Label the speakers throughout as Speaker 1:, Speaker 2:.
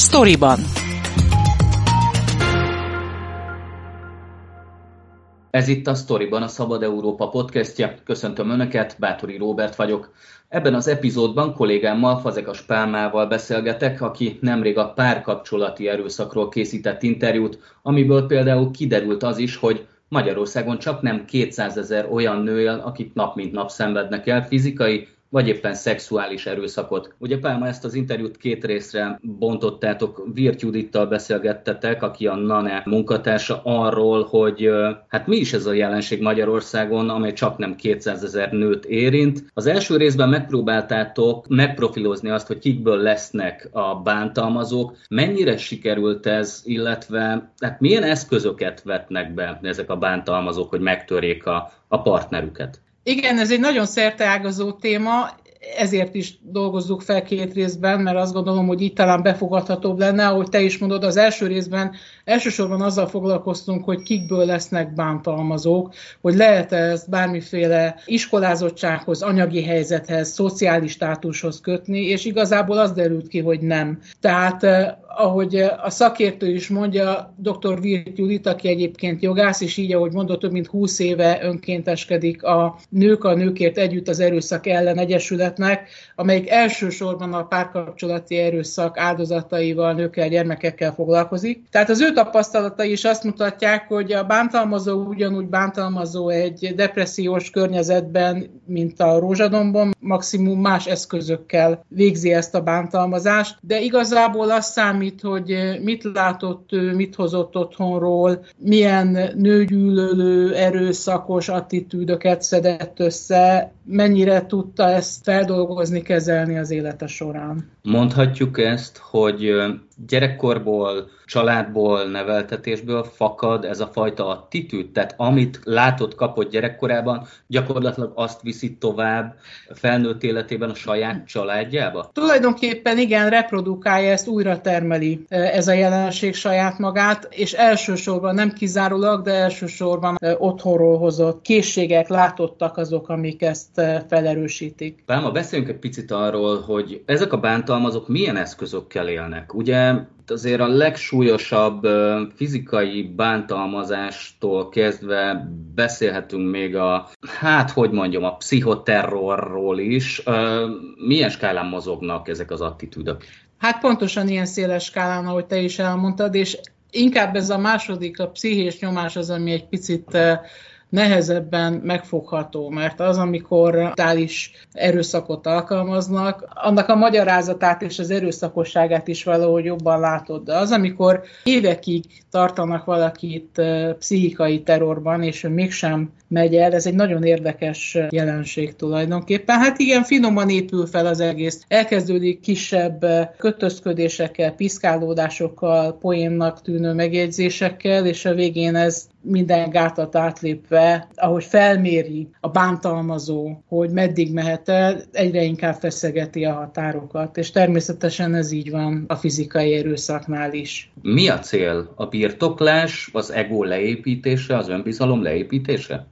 Speaker 1: Storyban. Ez itt a Storyban, a Szabad Európa podcastja. Köszöntöm Önöket, Bátori Róbert vagyok. Ebben az epizódban kollégámmal, Fazekas Pálmával beszélgetek, aki nemrég a párkapcsolati erőszakról készített interjút, amiből például kiderült az is, hogy Magyarországon csak nem 200 ezer olyan nő él, akik nap mint nap szenvednek el fizikai vagy éppen szexuális erőszakot. Ugye Pálma ezt az interjút két részre bontottátok, Virt Judittal beszélgettetek, aki a NANE munkatársa arról, hogy hát mi is ez a jelenség Magyarországon, amely csak nem 200 ezer nőt érint. Az első részben megpróbáltátok megprofilozni azt, hogy kikből lesznek a bántalmazók, mennyire sikerült ez, illetve hát milyen eszközöket vetnek be ezek a bántalmazók, hogy megtörjék a, a partnerüket?
Speaker 2: Igen, ez egy nagyon szerteágazó téma, ezért is dolgozzuk fel két részben, mert azt gondolom, hogy itt talán befogadhatóbb lenne, ahogy te is mondod, az első részben elsősorban azzal foglalkoztunk, hogy kikből lesznek bántalmazók, hogy lehet -e ezt bármiféle iskolázottsághoz, anyagi helyzethez, szociális státushoz kötni, és igazából az derült ki, hogy nem. Tehát eh, ahogy a szakértő is mondja, dr. Virt Judit, aki egyébként jogász, és így, ahogy mondott, több mint 20 éve önkénteskedik a Nők a Nőkért Együtt az Erőszak ellen Egyesületnek, amelyik elsősorban a párkapcsolati erőszak áldozataival, nőkkel, gyermekekkel foglalkozik. Tehát az ő tapasztalatai is azt mutatják, hogy a bántalmazó ugyanúgy bántalmazó egy depressziós környezetben, mint a rózsadomban, maximum más eszközökkel végzi ezt a bántalmazást, de igazából azt számít, hogy mit látott ő, mit hozott otthonról, milyen nőgyűlölő, erőszakos attitűdöket szedett össze, mennyire tudta ezt feldolgozni, kezelni az élete során.
Speaker 1: Mondhatjuk ezt, hogy gyerekkorból, családból, neveltetésből fakad ez a fajta attitűd, tehát amit látott, kapott gyerekkorában, gyakorlatilag azt viszi tovább felnőtt életében a saját családjába?
Speaker 2: Tulajdonképpen igen, reprodukálja ezt, újra termeli ez a jelenség saját magát, és elsősorban nem kizárólag, de elsősorban otthonról hozott készségek, látottak azok, amik ezt felerősítik.
Speaker 1: Pálma, beszéljünk egy picit arról, hogy ezek a bántalmazók milyen eszközökkel élnek. Ugye azért a legsúlyosabb fizikai bántalmazástól kezdve beszélhetünk még a, hát hogy mondjam, a pszichoterrorról is. Milyen skálán mozognak ezek az attitűdök?
Speaker 2: Hát pontosan ilyen széles skálán, ahogy te is elmondtad, és inkább ez a második, a pszichés nyomás az, ami egy picit nehezebben megfogható, mert az, amikor tális erőszakot alkalmaznak, annak a magyarázatát és az erőszakosságát is valahogy jobban látod. De az, amikor évekig tartanak valakit pszichikai terrorban, és ő mégsem megy el, ez egy nagyon érdekes jelenség tulajdonképpen. Hát igen, finoman épül fel az egész. Elkezdődik kisebb kötözködésekkel, piszkálódásokkal, poénnak tűnő megjegyzésekkel, és a végén ez minden gátat átlépve, ahogy felméri a bántalmazó, hogy meddig mehet el, egyre inkább feszegeti a határokat, és természetesen ez így van a fizikai erőszaknál is.
Speaker 1: Mi a cél? A birtoklás, az ego leépítése, az önbizalom leépítése?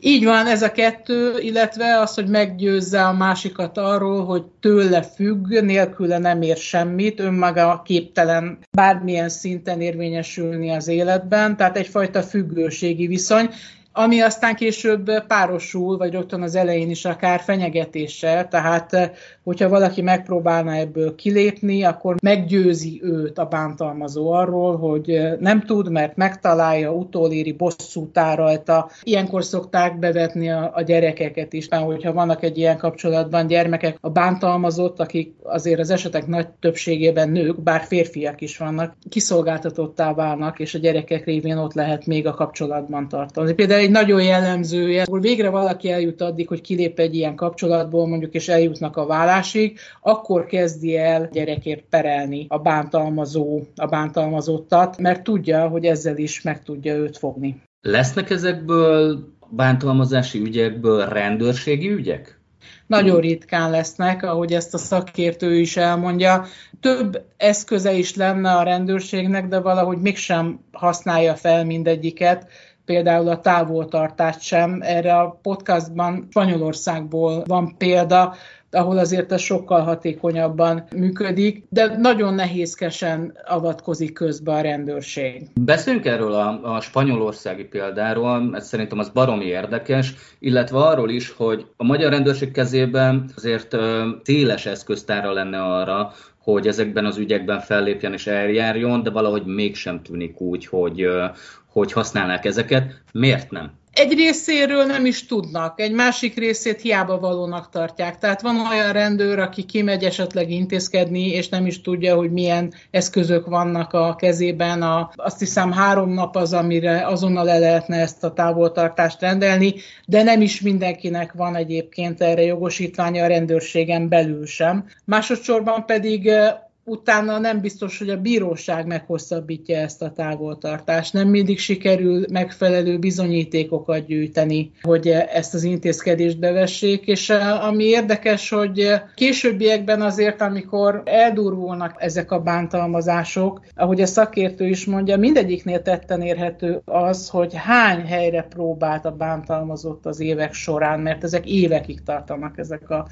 Speaker 2: Így van, ez a kettő, illetve az, hogy meggyőzze a másikat arról, hogy tőle függ, nélküle nem ér semmit, önmaga képtelen bármilyen szinten érvényesülni az életben, tehát egyfajta függőségi viszony, ami aztán később párosul, vagy rögtön az elején is akár fenyegetéssel, tehát hogyha valaki megpróbálna ebből kilépni, akkor meggyőzi őt a bántalmazó arról, hogy nem tud, mert megtalálja, utoléri, bosszút áll rajta. Ilyenkor szokták bevetni a, a gyerekeket is, mert hogyha vannak egy ilyen kapcsolatban gyermekek, a bántalmazott, akik azért az esetek nagy többségében nők, bár férfiak is vannak, kiszolgáltatottá válnak, és a gyerekek révén ott lehet még a kapcsolatban tartani. Például egy nagyon jellemzője, hogy végre valaki eljut addig, hogy kilép egy ilyen kapcsolatból, mondjuk, és eljutnak a vállásig, akkor kezdi el gyerekért perelni a bántalmazó, a bántalmazottat, mert tudja, hogy ezzel is meg tudja őt fogni.
Speaker 1: Lesznek ezekből bántalmazási ügyekből rendőrségi ügyek?
Speaker 2: Nagyon ritkán lesznek, ahogy ezt a szakértő is elmondja. Több eszköze is lenne a rendőrségnek, de valahogy mégsem használja fel mindegyiket például a távoltartást sem. Erre a podcastban Spanyolországból van példa, ahol azért ez sokkal hatékonyabban működik, de nagyon nehézkesen avatkozik közbe a rendőrség.
Speaker 1: Beszéljünk erről a, a spanyolországi példáról, ez szerintem az baromi érdekes, illetve arról is, hogy a magyar rendőrség kezében azért széles eszköztára lenne arra, hogy ezekben az ügyekben fellépjen és eljárjon, de valahogy mégsem tűnik úgy, hogy, hogy használnák ezeket. Miért nem?
Speaker 2: Egy részéről nem is tudnak, egy másik részét hiába valónak tartják. Tehát van olyan rendőr, aki kimegy esetleg intézkedni, és nem is tudja, hogy milyen eszközök vannak a kezében. A, azt hiszem három nap az, amire azonnal le lehetne ezt a távoltartást rendelni, de nem is mindenkinek van egyébként erre jogosítványa a rendőrségen belül sem. Másodszorban pedig utána nem biztos, hogy a bíróság meghosszabbítja ezt a távoltartást. Nem mindig sikerül megfelelő bizonyítékokat gyűjteni, hogy ezt az intézkedést bevessék, és eh, ami érdekes, hogy későbbiekben azért, amikor eldurvulnak ezek a bántalmazások, ahogy a szakértő is mondja, mindegyiknél tetten érhető az, hogy hány helyre próbált a bántalmazott az évek során, mert ezek évekig tartanak ezek a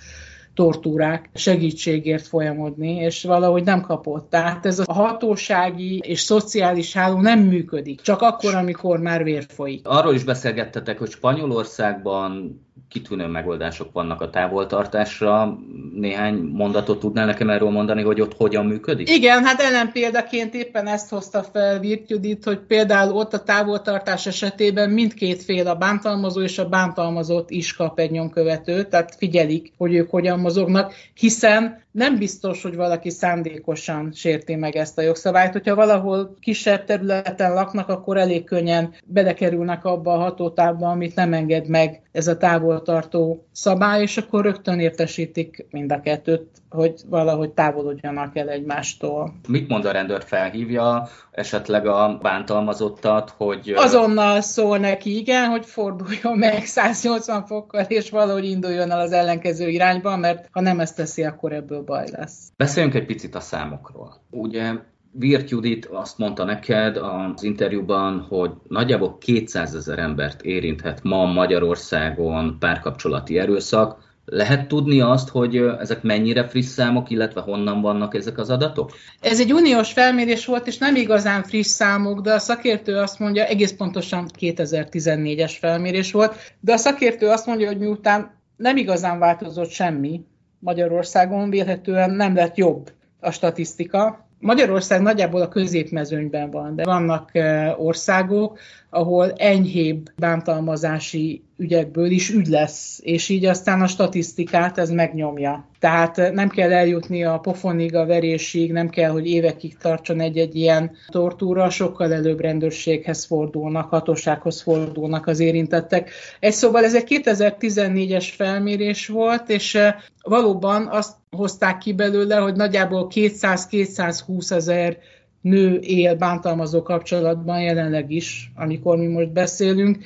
Speaker 2: tortúrák segítségért folyamodni, és valahogy nem kapott. Tehát ez a hatósági és szociális háló nem működik, csak akkor, amikor már vér folyik.
Speaker 1: Arról is beszélgettetek, hogy Spanyolországban kitűnő megoldások vannak a távoltartásra. Néhány mondatot tudnál nekem erről mondani, hogy ott hogyan működik?
Speaker 2: Igen, hát ellenpéldaként éppen ezt hozta fel Virt Judit, hogy például ott a távoltartás esetében mindkét fél, a bántalmazó és a bántalmazott is kap egy nyomkövetőt, tehát figyelik, hogy ők hogyan mozognak, hiszen nem biztos, hogy valaki szándékosan sérti meg ezt a jogszabályt. Hogyha valahol kisebb területen laknak, akkor elég könnyen belekerülnek abba a hatótávba, amit nem enged meg ez a távoltartó szabály, és akkor rögtön értesítik mind a kettőt, hogy valahogy távolodjanak el egymástól.
Speaker 1: Mit mond a rendőr? Felhívja esetleg a bántalmazottat, hogy...
Speaker 2: Azonnal szól neki, igen, hogy forduljon meg 180 fokkal, és valahogy induljon el az ellenkező irányba, mert ha nem ezt teszi, akkor ebből baj lesz.
Speaker 1: Beszéljünk egy picit a számokról. Ugye Virt Judit azt mondta neked az interjúban, hogy nagyjából 200 ezer embert érinthet ma Magyarországon párkapcsolati erőszak. Lehet tudni azt, hogy ezek mennyire friss számok, illetve honnan vannak ezek az adatok?
Speaker 2: Ez egy uniós felmérés volt, és nem igazán friss számok, de a szakértő azt mondja, egész pontosan 2014-es felmérés volt, de a szakértő azt mondja, hogy miután nem igazán változott semmi Magyarországon, vélhetően nem lett jobb a statisztika, Magyarország nagyjából a középmezőnyben van, de vannak országok, ahol enyhébb bántalmazási ügyekből is ügy lesz, és így aztán a statisztikát ez megnyomja. Tehát nem kell eljutni a pofonig, a verésig, nem kell, hogy évekig tartson egy-egy ilyen tortúra, sokkal előbb rendőrséghez fordulnak, hatósághoz fordulnak az érintettek. Egy szóval ez egy 2014-es felmérés volt, és valóban azt hozták ki belőle, hogy nagyjából 200-220 ezer nő él bántalmazó kapcsolatban jelenleg is, amikor mi most beszélünk,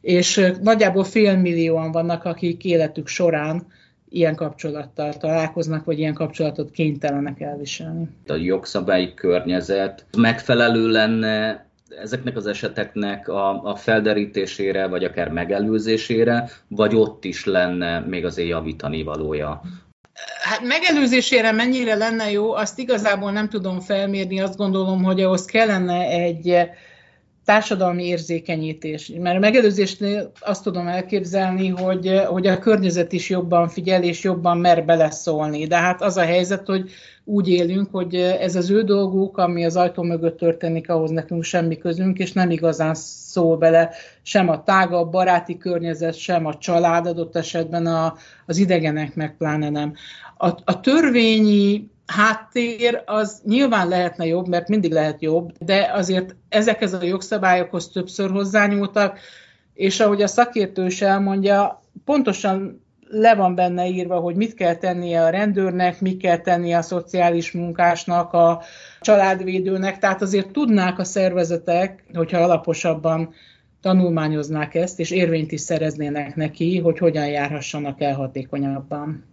Speaker 2: és nagyjából fél millióan vannak, akik életük során ilyen kapcsolattal találkoznak, vagy ilyen kapcsolatot kénytelenek elviselni.
Speaker 1: A jogszabályi környezet megfelelő lenne ezeknek az eseteknek a, a felderítésére, vagy akár megelőzésére, vagy ott is lenne még azért javítani valója?
Speaker 2: Hát megelőzésére mennyire lenne jó, azt igazából nem tudom felmérni, azt gondolom, hogy ahhoz kellene egy társadalmi érzékenyítés. Mert a megelőzésnél azt tudom elképzelni, hogy, hogy a környezet is jobban figyel, és jobban mer beleszólni. De hát az a helyzet, hogy úgy élünk, hogy ez az ő dolguk, ami az ajtó mögött történik, ahhoz nekünk semmi közünk, és nem igazán szól bele sem a tágabb baráti környezet, sem a család adott esetben a, az idegenek meg pláne nem. A, a törvényi háttér az nyilván lehetne jobb, mert mindig lehet jobb, de azért ezekhez a jogszabályokhoz többször hozzányúltak, és ahogy a szakértő is elmondja, pontosan le van benne írva, hogy mit kell tennie a rendőrnek, mit kell tennie a szociális munkásnak, a családvédőnek, tehát azért tudnák a szervezetek, hogyha alaposabban tanulmányoznák ezt, és érvényt is szereznének neki, hogy hogyan járhassanak el hatékonyabban.